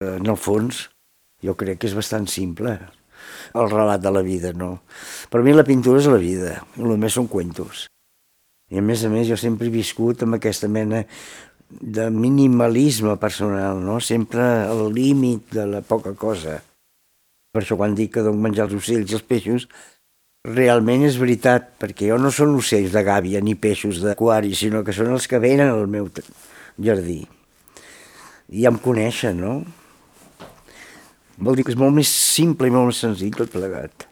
En el fons, jo crec que és bastant simple el relat de la vida, no? Per mi la pintura és la vida, i el més són cuentos. I a més a més jo sempre he viscut amb aquesta mena de minimalisme personal, no? Sempre al límit de la poca cosa. Per això quan dic que dono menjar els ocells i els peixos, realment és veritat, perquè jo no són ocells de gàbia ni peixos d'aquari, sinó que són els que venen al meu jardí. I ja em coneixen, no? Vol dir que és molt més simple i molt més senzill tot plegat.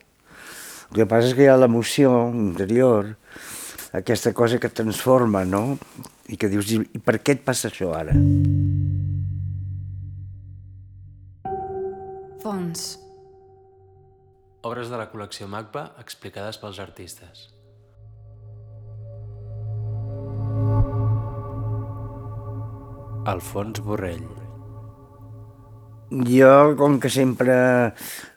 El que passa és que hi ha l'emoció interior, aquesta cosa que transforma, no? I que dius, i per què et passa això ara? Fons. Obres de la col·lecció MACBA explicades pels artistes. Alfons Borrell. Jo, com que sempre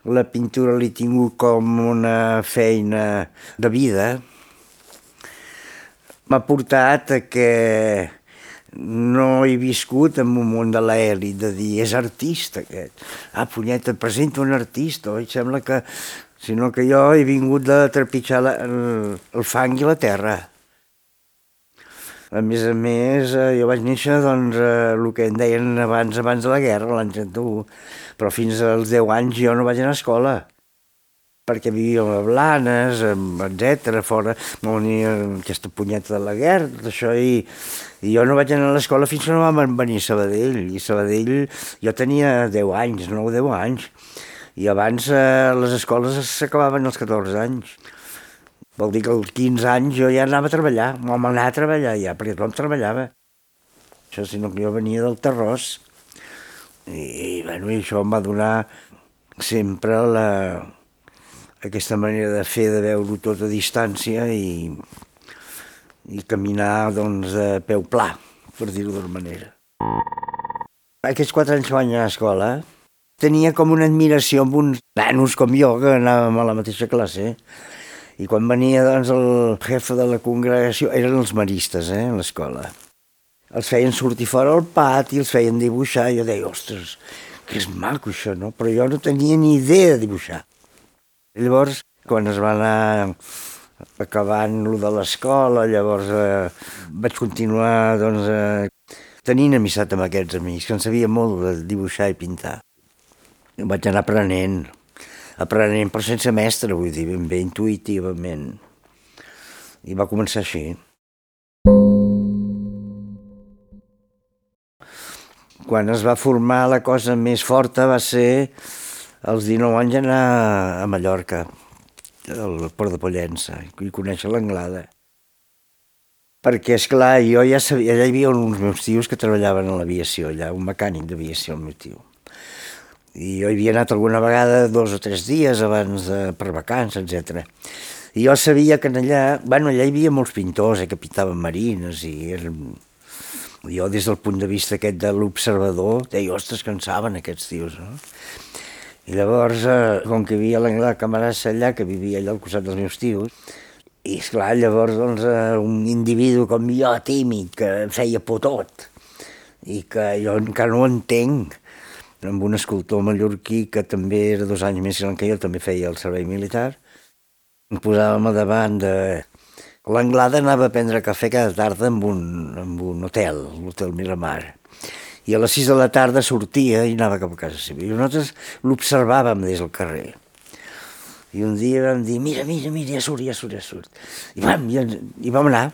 la pintura l'he tingut com una feina de vida, m'ha portat a que no he viscut en un món de l'èlit, de dir, és artista aquest. Ah, punyeta, presenta un artista, oi? Sembla que... Sinó que jo he vingut de trepitjar la, el, el fang i la terra. A més a més, eh, jo vaig néixer, doncs, eh, el que en deien abans, abans de la guerra, l'any 31, però fins als 10 anys jo no vaig anar a escola perquè vivíem a Blanes, etc fora, no venia aquesta punyeta de la guerra, tot això, i, i jo no vaig anar a l'escola fins que no vam venir a Sabadell, i Sabadell jo tenia 10 anys, 9-10 anys, i abans eh, les escoles s'acabaven als 14 anys. Vol dir que als 15 anys jo ja anava a treballar, vam anar a treballar ja, perquè tothom treballava. Això, sinó que jo venia del Terrós, i, i, bueno, i això em va donar sempre la, aquesta manera de fer, de veure-ho tot a distància i, i caminar doncs, de peu pla, per dir-ho d'una manera. Aquests quatre anys que vaig anar a escola tenia com una admiració amb uns nanos com jo, que anàvem a la mateixa classe, i quan venia doncs, el jefe de la congregació, eren els maristes, eh, a l'escola. Els feien sortir fora al pati, els feien dibuixar, i jo deia, ostres, que és maco això, no? Però jo no tenia ni idea de dibuixar. Llavors, quan es va anar acabant lo de l'escola, llavors eh, vaig continuar doncs, eh, tenint amistat amb aquests amics, que en sabia molt de dibuixar i pintar. Vaig anar aprenent, aprenent però sense mestre, vull dir, ben bé intuïtivament. I va començar així. Quan es va formar la cosa més forta va ser als 19 anys anar a Mallorca, al Port de Pollença, i conèixer l'Anglada. Perquè, és clar, jo ja sabia, allà hi havia uns meus tios que treballaven a l'aviació, allà, un mecànic d'aviació, el meu tio. I jo hi havia anat alguna vegada dos o tres dies abans de, per vacances, etc. I jo sabia que allà, bueno, allà hi havia molts pintors eh, que pintaven marines i eren... jo des del punt de vista aquest de l'observador deia, ostres, cansaven aquests tios, no? I llavors, eh, com que hi havia l'Anglà Camarassa allà, que vivia allà al costat dels meus tios, i esclar, llavors doncs, eh, un individu com jo, tímid, que feia por tot, i que jo encara no entenc, amb un escultor mallorquí que també era dos anys més gran que jo, també feia el servei militar, em posàvem a davant de... L'Anglada anava a prendre cafè cada tarda en un, en un hotel, l'Hotel Miramar i a les 6 de la tarda sortia i anava cap a casa seva. I nosaltres l'observàvem des del carrer. I un dia vam dir, mira, mira, mira, ja surt, ja surt, ja surt. I vam, i, i vam anar.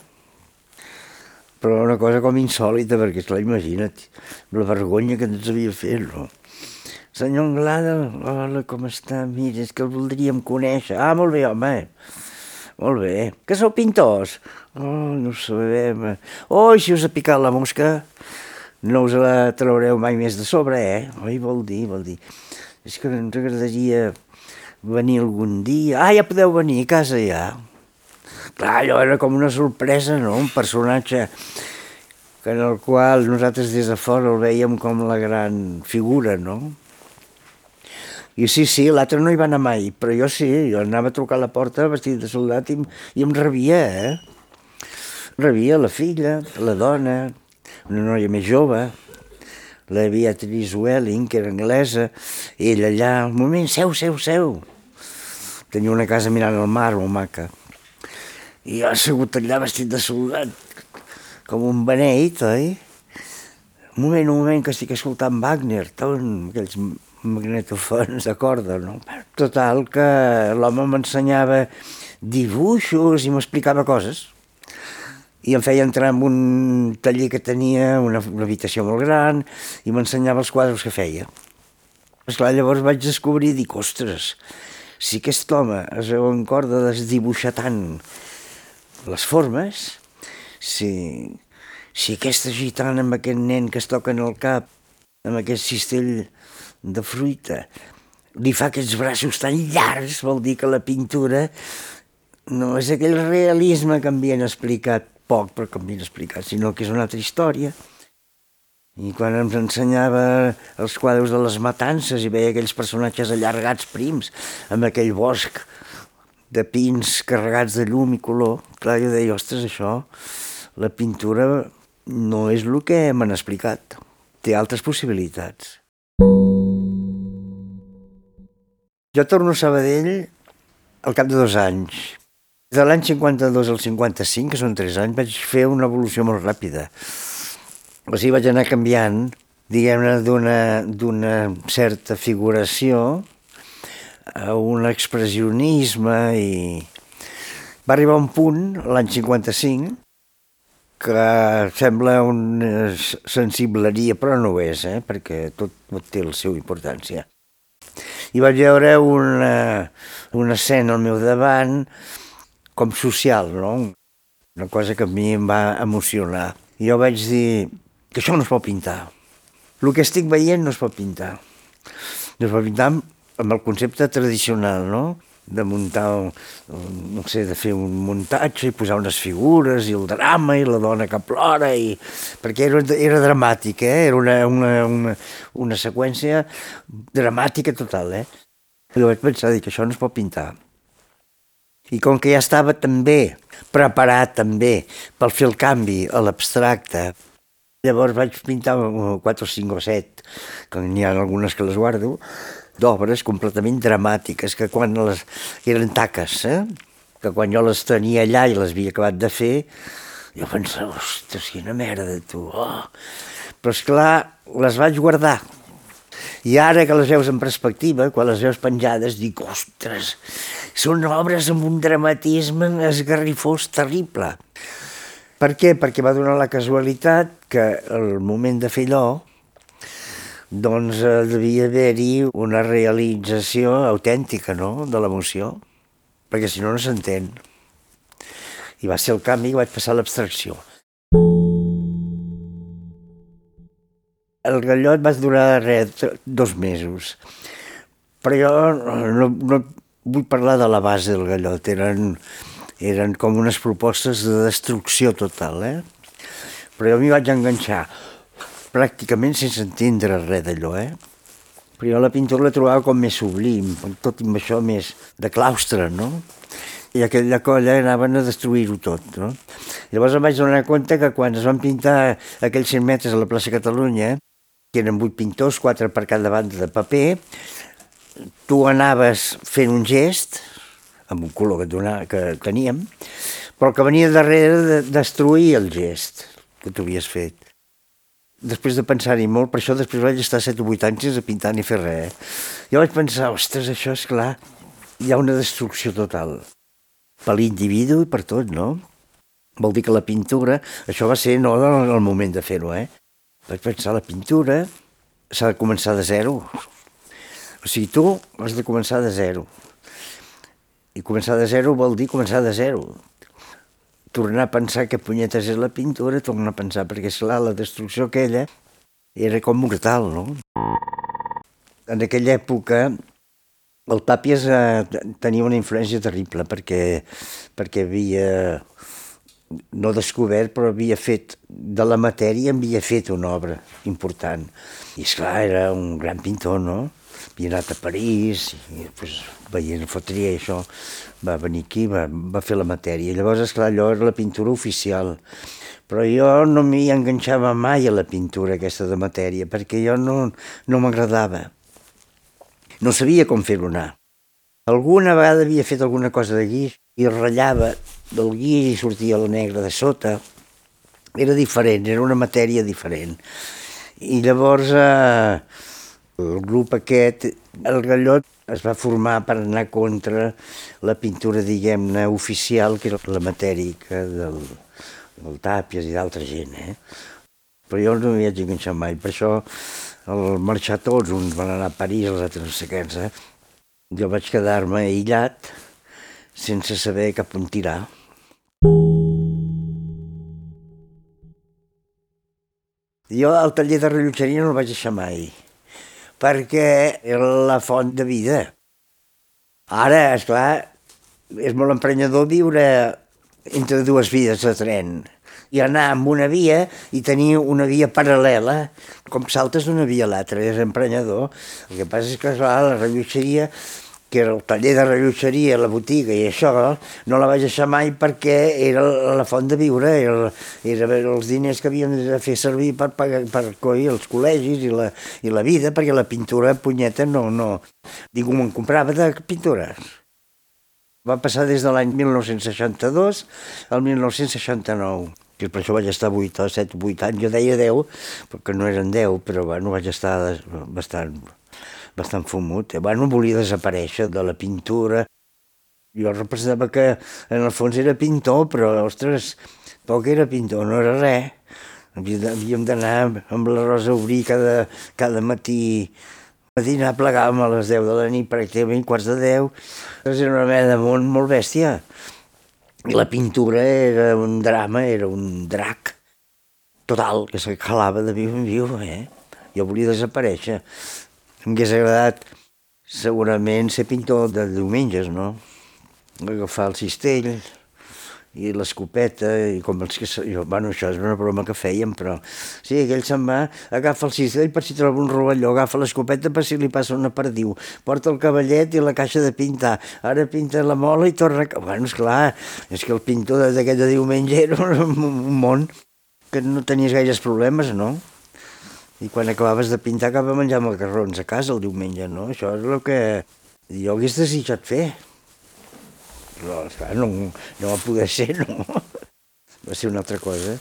Però una cosa com insòlita, perquè, esclar, imagina't, la vergonya que ens havia fet, no? Senyor Anglada, hola, com està? Mira, és que el voldríem conèixer. Ah, molt bé, home. Molt bé. Que sou pintors? Oh, no ho sabem. Oh, si us ha picat la mosca? no us la traureu mai més de sobre, eh? Oi, vol dir, vol dir. És que ens agradaria venir algun dia. Ah, ja podeu venir a casa ja. Clar, allò era com una sorpresa, no? Un personatge en el qual nosaltres des de fora el veiem com la gran figura, no? I sí, sí, l'altre no hi va anar mai, però jo sí, jo anava a trucar a la porta vestit de soldat i, i em rebia, eh? Rebia la filla, la dona, una noia més jove, la Beatrice Welling, que era anglesa, ella allà, al moment, seu, seu, seu. Tenia una casa mirant al mar, molt maca. I jo he sigut allà vestit de soldat, com un beneit, oi? Un moment, un moment, que estic escoltant Wagner, tot, aquells magnetofons de corda, no? Total, que l'home m'ensenyava dibuixos i m'explicava coses i em feia entrar en un taller que tenia, una, una habitació molt gran, i m'ensenyava els quadres que feia. Esclar, llavors vaig descobrir dic, ostres, si aquest home es veu en corda desdibuixar tant les formes, si, si aquesta gitana amb aquest nen que es toca en el cap, amb aquest cistell de fruita, li fa aquests braços tan llargs, vol dir que la pintura no és aquell realisme que em havien explicat poc, però com m'havien explicat, sinó que és una altra història. I quan ens ensenyava els quadres de les matances i veia aquells personatges allargats prims amb aquell bosc de pins carregats de llum i color, clar, jo deia, ostres, això, la pintura no és el que m'han explicat. Té altres possibilitats. Jo torno a Sabadell al cap de dos anys. De l'any 52 al 55, que són tres anys, vaig fer una evolució molt ràpida. O sigui, vaig anar canviant, diguem-ne, d'una certa figuració a un expressionisme i... Va arribar un punt, l'any 55, que sembla una sensibleria, però no ho és, eh? perquè tot, tot té la seva importància. I vaig veure una, una escena al meu davant com social, no? Una cosa que a mi em va emocionar. I jo vaig dir que això no es pot pintar. El que estic veient no es pot pintar. No es pot pintar amb el concepte tradicional, no? de muntar, no sé, de fer un muntatge i posar unes figures i el drama i la dona que plora i... perquè era, era dramàtic, eh? era una, una, una, una seqüència dramàtica total. Eh? I vaig pensar que això no es pot pintar. I com que ja estava també preparat també per fer el canvi a l'abstracte, llavors vaig pintar 4 o 5 o 7, que n'hi ha algunes que les guardo, d'obres completament dramàtiques, que quan les... eren taques, eh? que quan jo les tenia allà i les havia acabat de fer, jo pensava, ostres, quina merda, tu, oh! Però, esclar, les vaig guardar, i ara que les veus en perspectiva, quan les veus penjades, dic, ostres, són obres amb un dramatisme esgarrifós terrible. Per què? Perquè va donar la casualitat que al moment de fer allò, doncs eh, devia haver-hi una realització autèntica no? de l'emoció, perquè si no, no s'entén. I va ser el canvi que vaig passar a l'abstracció. el gallot va durar res, dos mesos. Però jo no, no vull parlar de la base del gallot, eren, eren com unes propostes de destrucció total, eh? Però jo m'hi vaig enganxar, pràcticament sense entendre res d'allò, eh? Però jo la pintura la trobava com més sublim, tot amb això més de claustre, no? I aquella colla anaven a destruir-ho tot, no? Llavors em vaig donar compte que quan es van pintar aquells 100 metres a la plaça Catalunya, que eren vuit pintors, quatre per cada banda de paper, tu anaves fent un gest, amb un color que, donava, que teníem, però que venia darrere de destruir el gest que tu fet. Després de pensar-hi molt, per això després vaig estar 7 o 8 anys sense pintar ni fer res. Eh? Jo vaig pensar, ostres, això és clar, hi ha una destrucció total. Per l'individu i per tot, no? Vol dir que la pintura, això va ser no en el moment de fer-ho, eh? Vaig pensar, la pintura s'ha de començar de zero. O sigui, tu has de començar de zero. I començar de zero vol dir començar de zero. Tornar a pensar que punyetes és la pintura, tornar a pensar, perquè esclar, la destrucció aquella era com mortal, no? En aquella època el Tàpies eh, tenia una influència terrible perquè, perquè havia no descobert, però havia fet, de la matèria havia fet una obra important. I esclar, era un gran pintor, no? Havia anat a París, i pues, veient fotria i això, va venir aquí, va, va fer la matèria. Llavors, esclar, allò era la pintura oficial. Però jo no m'hi enganxava mai a la pintura aquesta de matèria, perquè jo no, no m'agradava. No sabia com fer-ho anar. Alguna vegada havia fet alguna cosa de guix i ratllava del guix i sortia el negre de sota. Era diferent, era una matèria diferent. I llavors eh, el grup aquest, el Gallot, es va formar per anar contra la pintura, diguem-ne, oficial, que era la matèrica del, del Tàpies i d'altra gent. Eh? Però jo no m'hi haig enganxat mai, per això al marxar tots, uns van anar a París, els altres no sé què, eh? Jo vaig quedar-me aïllat sense saber cap on tirar. Jo al taller de rellotgeria no el vaig deixar mai, perquè era la font de vida. Ara, és clar, és molt emprenyador viure entre dues vides de tren i anar amb una via i tenir una via paral·lela, com saltes d'una via a l'altra, és emprenyador. El que passa és que, clar, la rellotgeria que era el taller de rellotgeria, la botiga i això, no la vaig deixar mai perquè era la font de viure, era, era els diners que havíem de fer servir per, pagar, per coi els col·legis i la, i la vida, perquè la pintura, punyeta, no, no. Dic, me'n comprava de pintures. Va passar des de l'any 1962 al 1969 que per això vaig estar 8 o 7 8 anys, jo deia 10, perquè no eren 10, però bueno, vaig estar bastant bastant fumut. Eh? Bueno, volia desaparèixer de la pintura. Jo representava que en el fons era pintor, però, ostres, poc era pintor, no era res. Havíem d'anar amb la Rosa a obrir cada, cada matí a dinar plegàvem a les 10 de la nit, pràcticament quarts de 10. Era una mena de món molt bèstia. I la pintura era un drama, era un drac total, que se calava de viu en viu, eh? Jo volia desaparèixer. M'hagués agradat segurament ser pintor de diumenges, no? Agafar el cistell i l'escopeta, i com els que... Jo, bueno, això és una broma que fèiem, però... Sí, aquell se'n va, agafa el cistell per si troba un rovelló, agafa l'escopeta per si li passa una perdiu, porta el cavallet i la caixa de pintar, ara pinta la mola i torna... Bueno, esclar, és que el pintor d'aquest de diumenge era un món que no tenies gaires problemes, no? I quan acabaves de pintar acaba menjar macarrons a casa el diumenge, no? Això és el que jo hagués desitjat fer. Però, esclar, no, no va poder ser, no? Va ser una altra cosa.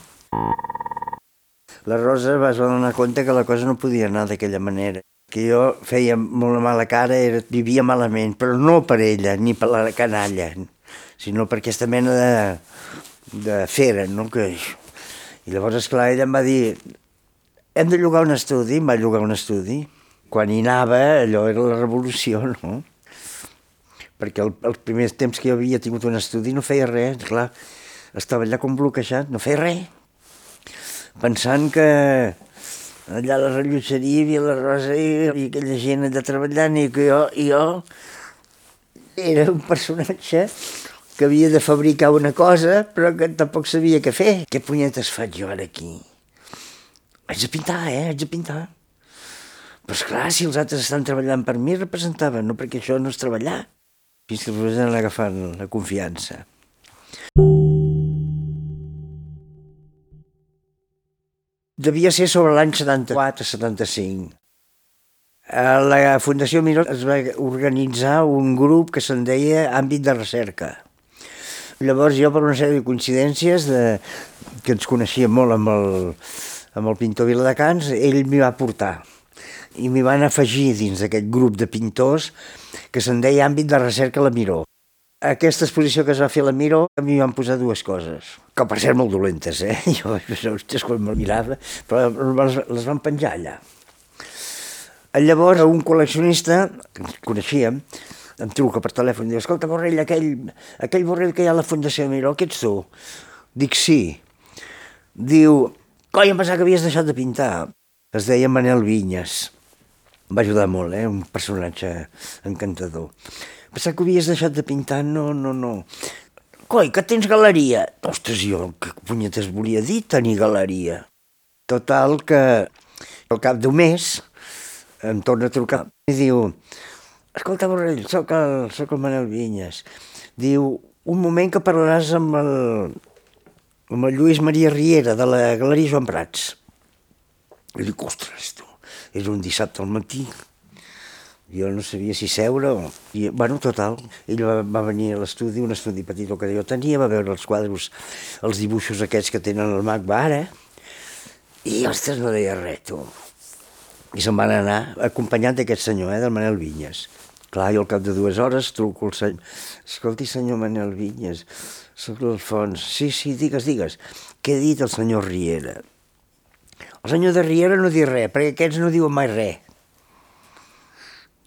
La Rosa va donar compte que la cosa no podia anar d'aquella manera. Que jo feia molt mala cara, era, vivia malament, però no per ella, ni per la canalla, sinó per aquesta mena de, de fera, no? Que... I llavors, esclar, ella em va dir, hem de llogar un estudi, em va llogar un estudi. Quan hi anava, allò era la revolució, no? Perquè el, els primers temps que jo havia tingut un estudi no feia res, clar, estava allà com bloquejat, no feia res. Pensant que allà a la rellotgeria hi havia la Rosa i, i aquella gent allà treballant i que jo, i jo era un personatge que havia de fabricar una cosa però que tampoc sabia què fer. Què punyetes faig jo ara aquí? Haig de pintar, eh? Haig de pintar. Però esclar, si els altres estan treballant per mi, representaven, no perquè això no és treballar. Fins que després han agafant la confiança. Devia ser sobre l'any 74-75. A la Fundació Miró es va organitzar un grup que se'n deia Àmbit de Recerca. Llavors jo, per una sèrie de coincidències, de, que ens coneixíem molt amb el, amb el pintor Viladecans, ell m'hi va portar i m'hi van afegir dins d'aquest grup de pintors que se'n deia àmbit de recerca la Miró. Aquesta exposició que es va fer a la Miró, a mi van posar dues coses, que per ser molt dolentes, eh? Jo hòsties, quan me'l mirava, però les, les van penjar allà. Llavors, un col·leccionista, que ens coneixíem, em truca per telèfon i diu, escolta, Borrell, aquell, aquell Borrell que hi ha a la Fundació Miró, què ets tu? Dic, sí. Diu, Coi, em pensava que havies deixat de pintar. Es deia Manel Vinyes. Em va ajudar molt, eh? Un personatge encantador. Pensava que havies deixat de pintar, no, no, no. Coi, que tens galeria. Ostres, jo, que punyetes volia dir tenir galeria. Total que al cap d'un mes em torna a trucar i diu escolta Borrell, sóc el, sóc el Manel Vinyes diu, un moment que parlaràs amb el, amb el Lluís Maria Riera de la Galeria Joan Prats i dic, ostres, tu, és un dissabte al matí jo no sabia si seure o... I, bueno, total, ell va, va venir a l'estudi, un estudi petit que jo tenia, va veure els quadres, els dibuixos aquests que tenen el Mac ara, i, ostres, no deia res, tu. I se'n van anar acompanyant d'aquest senyor, eh, del Manel Vinyes. Clar, jo al cap de dues hores truco al senyor... Escolti, senyor Manel Vinyes, soc l'Alfons. Sí, sí, digues, digues. Què ha dit el senyor Riera? El senyor de Riera no diu res, perquè aquests no diuen mai res.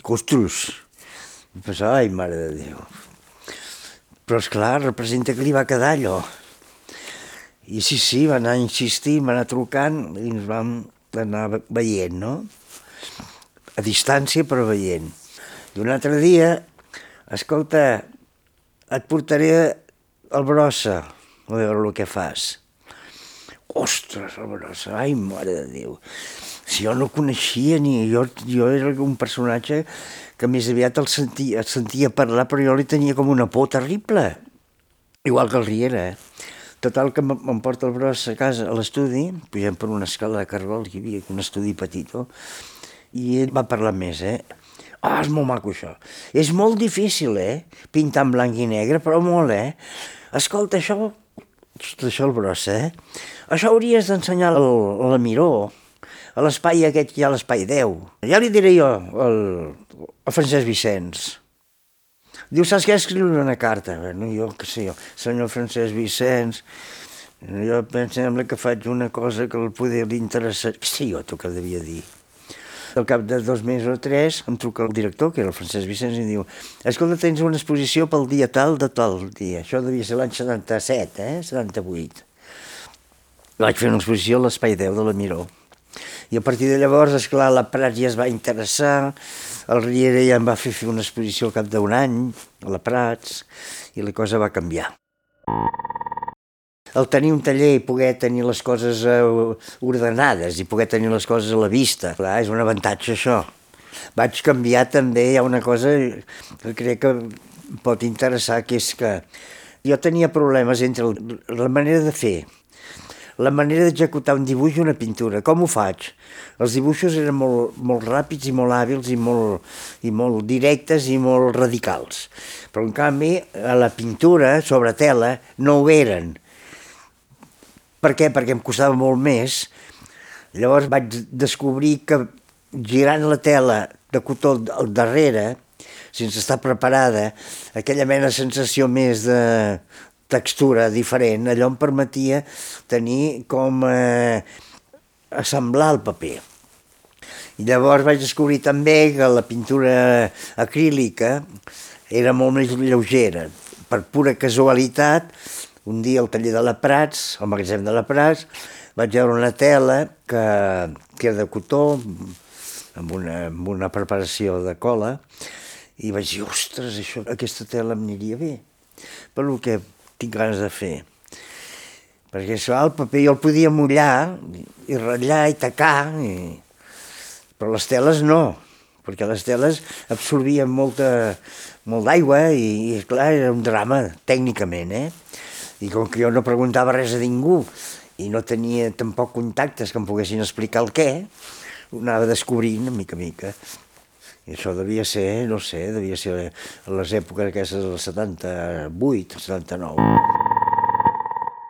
Ostres! I pensava, ai, mare de Déu. Però, és clar, representa que li va quedar allò. I sí, sí, va anar insistint, va anar trucant i ens vam anar veient, no? A distància, però veient. Un altre dia, escolta, et portaré el brossa a veure el que fas. Ostres, el brossa, ai, mare de Déu si jo no coneixia ni... Jo, jo era un personatge que més aviat el sentia, el sentia parlar, però jo li tenia com una por terrible. Igual que el Riera, eh? Total que m'emporta el bros a casa, a l'estudi, pugem per una escala de cargol, hi havia un estudi petit, i ell va parlar més, eh? Ah, és molt maco això. És molt difícil, eh? Pintar en blanc i negre, però molt, eh? Escolta, això... Això el bros, eh? Això hauries d'ensenyar a la Miró, a l'espai aquest que hi ha l'espai 10. Ja li diré jo al, al Francesc Vicenç. Diu, saps què? Escriure una carta. Bueno, jo, què sé jo, senyor Francesc Vicenç, jo em sembla que faig una cosa que el poder li interessa. Sé jo, tu que devia dir? Al cap de dos mesos o tres em truca el director, que era el Francesc Vicenç, i diu escolta, tens una exposició pel dia tal de tal dia. Això devia ser l'any 77, eh? 78. Vaig fer una exposició a l'Espai 10 de la Miró. I a partir de llavors, és clar, la Prats ja es va interessar, el Riera ja em va fer fer una exposició al cap d'un any, a la Prats, i la cosa va canviar. El tenir un taller i poder tenir les coses eh, ordenades i poder tenir les coses a la vista, clar, és un avantatge això. Vaig canviar també, hi ha una cosa que crec que pot interessar, que és que jo tenia problemes entre la manera de fer la manera d'executar un dibuix i una pintura. Com ho faig? Els dibuixos eren molt, molt ràpids i molt hàbils i molt, i molt directes i molt radicals. Però en canvi a la pintura sobre tela no ho eren. Per què? Perquè em costava molt més. Llavors vaig descobrir que girant la tela de cotó al darrere, sense estar preparada, aquella mena de sensació més de, textura diferent, allò em permetia tenir com eh, assemblar el paper. I llavors vaig descobrir també que la pintura acrílica era molt més lleugera. Per pura casualitat, un dia al taller de la Prats, al magatzem de la Prats, vaig veure una tela que, que era de cotó, amb una, amb una preparació de cola, i vaig dir, ostres, això, aquesta tela em aniria bé. Per que tinc ganes de fer. Perquè això, el paper jo el podia mullar i ratllar i tacar, i... però les teles no, perquè les teles absorbien molta, molt d'aigua i, i, clar, era un drama tècnicament, eh? I com que jo no preguntava res a ningú i no tenia tampoc contactes que em poguessin explicar el què, ho anava descobrint, mica a mica. I això devia ser, no sé, devia ser a les èpoques aquestes del 78, 79.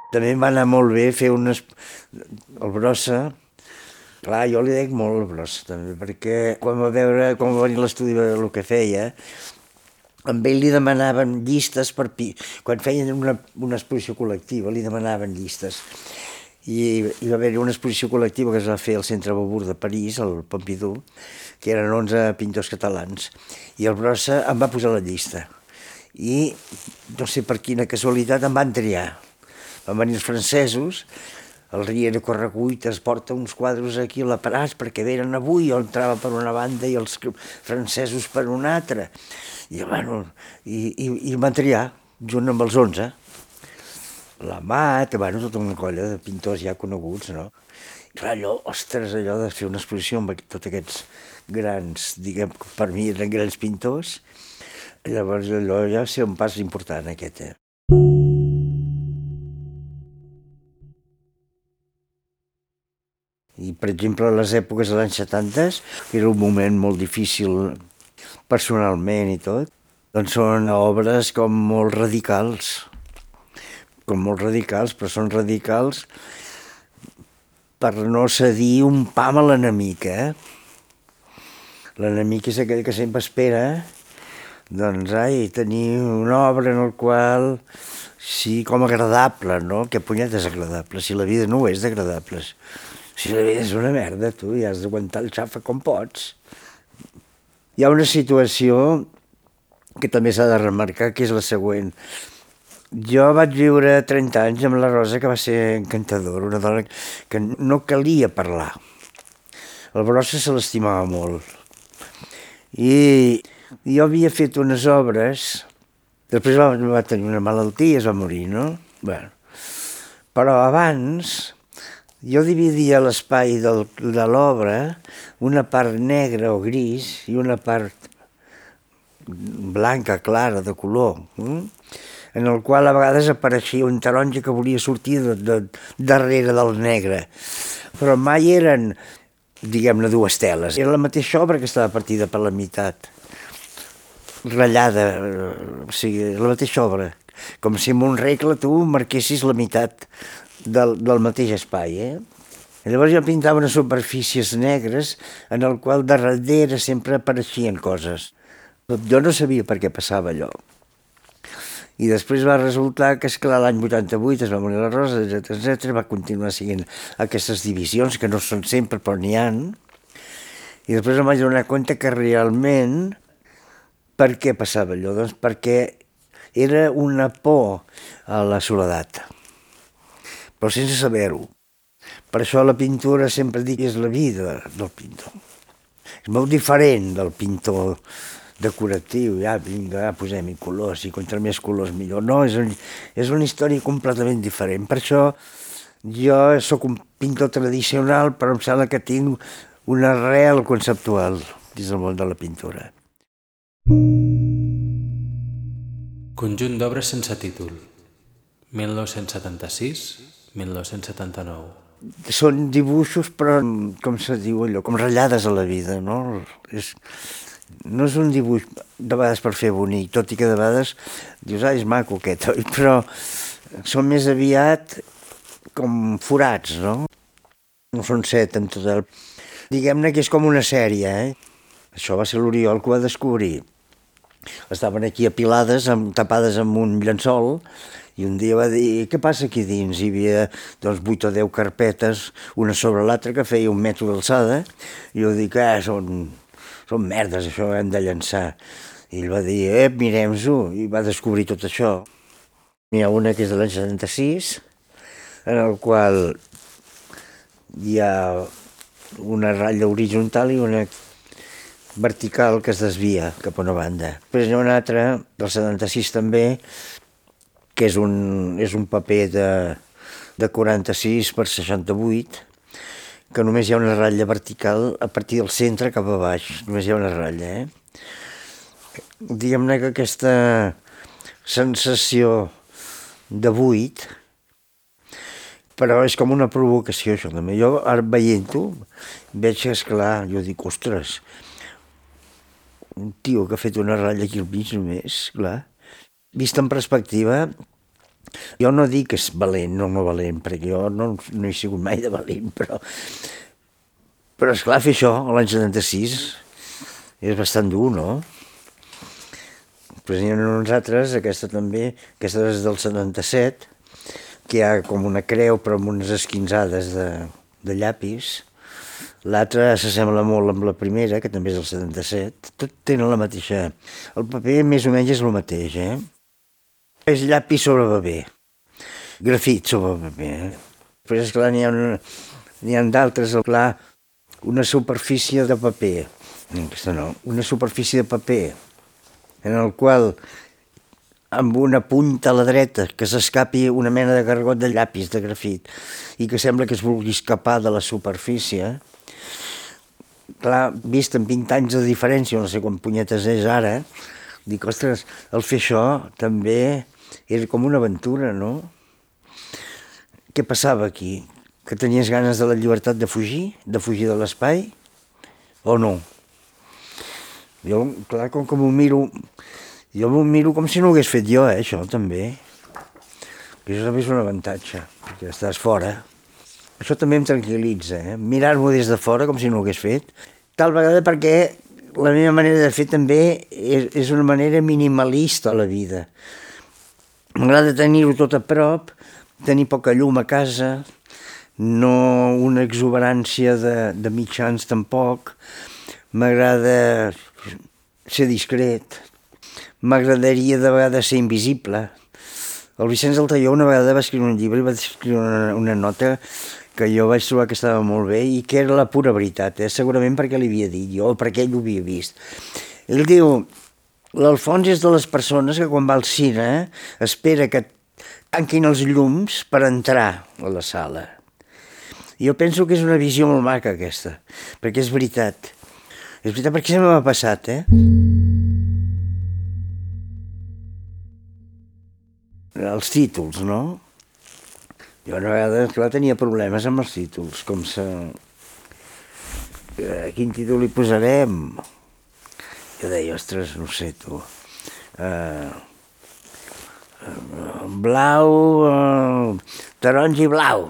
També em va anar molt bé fer unes... el brossa, clar, jo li dec molt el brossa també, perquè quan va veure, quan va venir l'estudi el que feia, amb ell li demanaven llistes per... Pi... Quan feien una, una exposició col·lectiva li demanaven llistes i hi va haver una exposició col·lectiva que es va fer al Centre Beaubourg de París, al Pompidou, que eren 11 pintors catalans, i el Brossa em va posar la llista. I no sé per quina casualitat em van triar. Van venir els francesos, el Riera Correguit es porta uns quadres aquí a la Paràs perquè venen avui, jo entrava per una banda i els francesos per una altra. I, bueno, i, i, i van triar, junt amb els 11 la Mat, bueno, tota una colla de pintors ja coneguts, no? Clar, allò, ostres, allò de fer una exposició amb tots aquests grans, diguem, per mi eren grans pintors, llavors allò ja va ser un pas important aquest, eh? I, per exemple, a les èpoques de l'any 70, que era un moment molt difícil personalment i tot, doncs són obres com molt radicals, com molt radicals, però són radicals per no cedir un pam a l'enemic, eh? L'enemic és aquell que sempre espera, doncs, ai, tenir una obra en el qual sí, com agradable, no? Que punyet és agradable, si la vida no ho és d'agradables. Si la vida és una merda, tu, i has d'aguantar el xafa com pots. Hi ha una situació que també s'ha de remarcar, que és la següent. Jo vaig viure 30 anys amb la Rosa, que va ser encantadora, una dona que no calia parlar. El Brossa se l'estimava molt. I jo havia fet unes obres, després va, va tenir una malaltia i es va morir, no? Bueno. Però abans jo dividia l'espai de l'obra, una part negra o gris i una part blanca, clara, de color, hm? en el qual a vegades apareixia un taronja que volia sortir de, de, darrere del negre. Però mai eren, diguem-ne, dues teles. Era la mateixa obra que estava partida per la meitat, ratllada, o sigui, la mateixa obra. Com si amb un regle tu marquessis la meitat del, del mateix espai. Eh? Llavors jo pintava unes superfícies negres en el qual darrere sempre apareixien coses. Jo no sabia per què passava allò. I després va resultar que, esclar, l'any 88 es va morir la Rosa, etc va continuar seguint aquestes divisions, que no són sempre, però n'hi han. I després em vaig donar compte que realment per què passava allò? Doncs perquè era una por a la soledat però sense saber-ho. Per això la pintura sempre dic és la vida del pintor. És molt diferent del pintor decoratiu, ja vinga, posem-hi colors, i contra més colors millor. No, és, un, és una història completament diferent. Per això jo sóc un pintor tradicional, però em sembla que tinc una arrel conceptual dins del món de la pintura. Conjunt d'obres sense títol. 1976 1979. Són dibuixos, però, com se diu allò, com ratllades a la vida, no? És, no és un dibuix de vegades per fer bonic, tot i que de vegades dius, ah, és maco aquest, oi? però són més aviat com forats, no? No són set en total. Diguem-ne que és com una sèrie, eh? Això va ser l'Oriol que ho va descobrir. Estaven aquí apilades, amb, tapades amb un llençol, i un dia va dir, què passa aquí dins? Hi havia doncs, 8 o 10 carpetes, una sobre l'altra, que feia un metre d'alçada, i jo dic, ah, són, són merdes, això hem de llançar. I ell va dir, eh, mirem-ho, i va descobrir tot això. N'hi ha una que és de l'any 76, en el qual hi ha una ratlla horitzontal i una vertical que es desvia cap a una banda. Després hi ha una altra, del 76 també, que és un, és un paper de, de 46 per 68, que només hi ha una ratlla vertical a partir del centre cap a baix, només hi ha una ratlla. Eh? Diguem-ne que aquesta sensació de buit, però és com una provocació això també. Jo ara veient-ho veig que esclar, jo dic, ostres, un tio que ha fet una ratlla aquí al mig només, clar, vist en perspectiva, jo no dic que és valent o no valent, perquè jo no, no he sigut mai de valent, però... Però, esclar, fer això l'any 76 és bastant dur, no? Però n'hi ha uns altres, aquesta també, aquesta és del 77, que hi ha com una creu però amb unes esquinzades de, de llapis. L'altra s'assembla molt amb la primera, que també és del 77. Tot tenen la mateixa... El paper més o menys és el mateix, eh? És llapis sobre paper, grafit sobre paper. Eh? Però és clar, n'hi ha, ha d'altres, clar, una superfície de paper, aquesta no, una superfície de paper en el qual amb una punta a la dreta, que s'escapi una mena de gargot de llapis de grafit i que sembla que es vulgui escapar de la superfície, clar, vist en 20 anys de diferència, no sé quan punyetes és ara, dic, ostres, el fer això també era com una aventura, no? Què passava aquí? Que tenies ganes de la llibertat de fugir? De fugir de l'espai? O no? Jo, clar, com que m'ho miro jo m'ho miro com si no ho hagués fet jo, eh, això, també. Que això també és un avantatge, perquè estàs fora. Això també em tranquil·litza, eh? mirar-m'ho des de fora com si no ho hagués fet. Tal vegada perquè la meva manera de fer també és, és una manera minimalista a la vida. M'agrada tenir-ho tot a prop, tenir poca llum a casa, no una exuberància de, de mitjans tampoc. M'agrada ser discret, m'agradaria de vegades ser invisible. El Vicenç Altaió una vegada va escriure un llibre i va escriure una, una nota que jo vaig trobar que estava molt bé i que era la pura veritat, eh? segurament perquè li havia dit jo perquè ell ho havia vist. Ell diu, l'Alfons és de les persones que quan va al cine espera que tanquin els llums per entrar a la sala. Jo penso que és una visió molt maca aquesta, perquè és veritat. És veritat perquè se m'ha passat, eh? els títols, no? Jo una vegada, clar, tenia problemes amb els títols, com se... Eh, quin títol li posarem? Jo deia, ostres, no sé, tu... Uh, blau, uh, taronja i blau,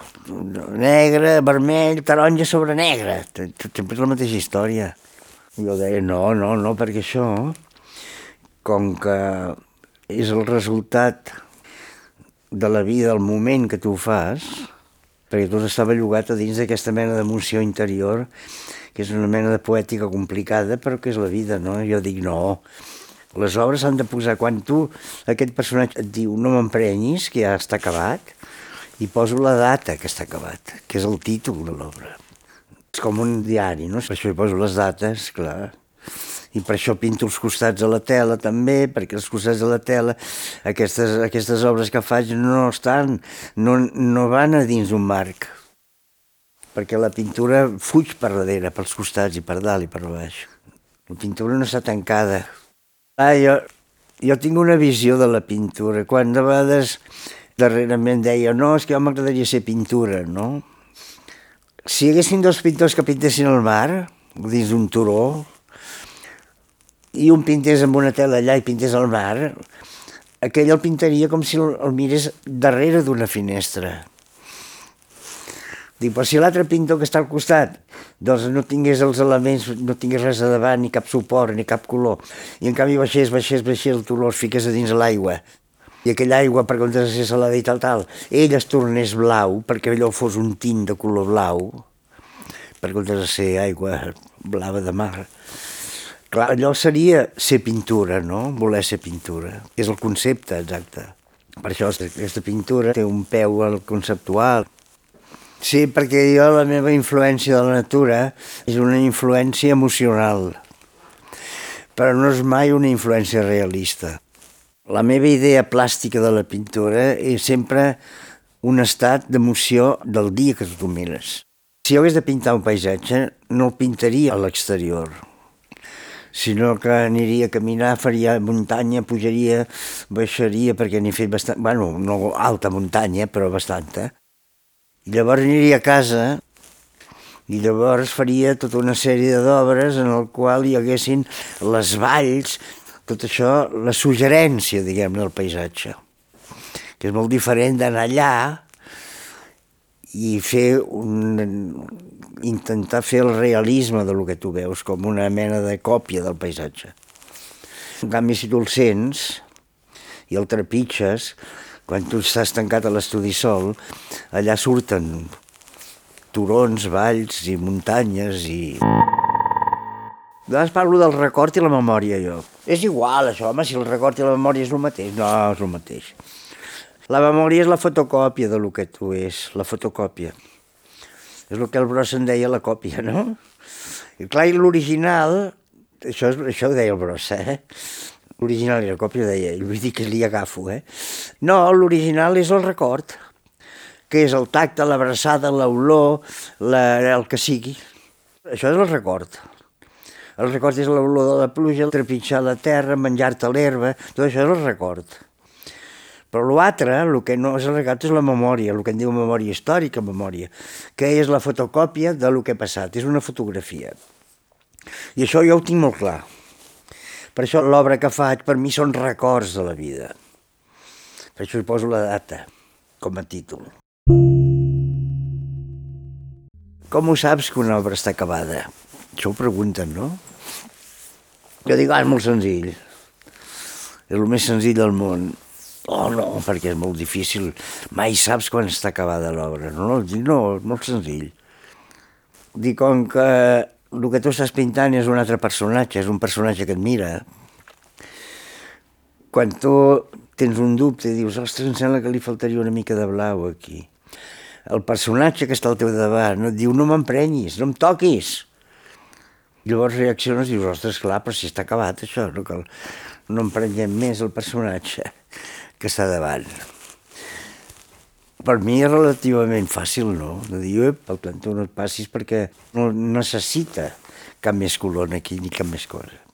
negre, vermell, taronja sobre negre, sempre la mateixa història. Jo deia, no, no, no, perquè això, com que és el resultat de la vida, el moment que tu fas, perquè tot estava llogat a dins d'aquesta mena d'emoció interior, que és una mena de poètica complicada, però que és la vida, no? Jo dic, no, les obres s'han de posar, quan tu, aquest personatge et diu no m'emprenyis, que ja està acabat, i poso la data que està acabat, que és el títol de l'obra. És com un diari, no? Per això hi poso les dates, clar i per això pinto els costats de la tela també, perquè els costats de la tela, aquestes, aquestes obres que faig no estan, no, no van a dins un marc, perquè la pintura fuig per darrere, pels costats i per dalt i per baix. La pintura no està tancada. Ah, jo, jo tinc una visió de la pintura. Quan de vegades darrerament deia no, és que jo m'agradaria ser pintura, no? Si hi haguessin dos pintors que pintessin el mar, dins d'un turó, i un pintés amb una tela allà i pintés al mar, aquell el pintaria com si el, el mirés darrere d'una finestra. Dic, però si l'altre pintor que està al costat doncs no tingués els elements, no tingués res a davant, ni cap suport, ni cap color, i en canvi baixés, baixés, baixés el turó, es fiqués a dins l'aigua, i aquella aigua, per comptes de ser salada i tal, tal, ell es tornés blau, perquè allò fos un tint de color blau, per comptes de ser aigua blava de mar, Clar, allò seria ser pintura, no? Voler ser pintura. És el concepte, exacte. Per això aquesta pintura té un peu al conceptual. Sí, perquè jo la meva influència de la natura és una influència emocional, però no és mai una influència realista. La meva idea plàstica de la pintura és sempre un estat d'emoció del dia que tu mires. Si jo hagués de pintar un paisatge, no el pintaria a l'exterior, sinó que aniria a caminar, faria muntanya, pujaria, baixaria, perquè n'he fet bastant, bueno, no alta muntanya, però bastanta. Llavors aniria a casa i llavors faria tota una sèrie d'obres en el qual hi haguessin les valls, tot això, la suggerència, diguem del paisatge, que és molt diferent d'anar allà i fer un, intentar fer el realisme de lo que tu veus, com una mena de còpia del paisatge. En canvi, si tu el sents i el trepitges, quan tu estàs tancat a l'estudi sol, allà surten turons, valls i muntanyes i... Vegades parlo del record i la memòria, jo. És igual, això, home, si el record i la memòria és el mateix. No, és el mateix. La memòria és la fotocòpia de lo que tu és, la fotocòpia. És el que el Bros en deia la còpia, no? I clar, l'original, això, això ho deia el Bros, eh? L'original era còpia deia ell, vull dir que li agafo, eh? No, l'original és el record, que és el tacte, l'abraçada, l'olor, la, el que sigui. Això és el record. El record és l'olor de la pluja, trepitjar la terra, menjar-te l'herba, tot això és el record. Però l'altre, el que no és el record, és la memòria, el que en diu memòria històrica, memòria, que és la fotocòpia de lo que ha passat, és una fotografia. I això jo ho tinc molt clar. Per això l'obra que faig per mi són records de la vida. Per això hi poso la data com a títol. Com ho saps que una obra està acabada? Això ho pregunten, no? Jo dic, ah, és molt senzill. És el més senzill del món. Oh, no, perquè és molt difícil. Mai saps quan està acabada l'obra. No, no, no, és molt senzill. Dic, com que el que tu estàs pintant és un altre personatge, és un personatge que et mira. Quan tu tens un dubte i dius, ostres, em sembla que li faltaria una mica de blau aquí. El personatge que està al teu davant no et diu, no m'emprenyis, no em toquis. Llavors reacciones i dius, ostres, clar, però si està acabat això, no, cal, no emprenyem més el personatge que està davant. Per mi és relativament fàcil, no? De dir, ep, el plantó no et passis perquè no necessita cap més color aquí ni cap més cosa.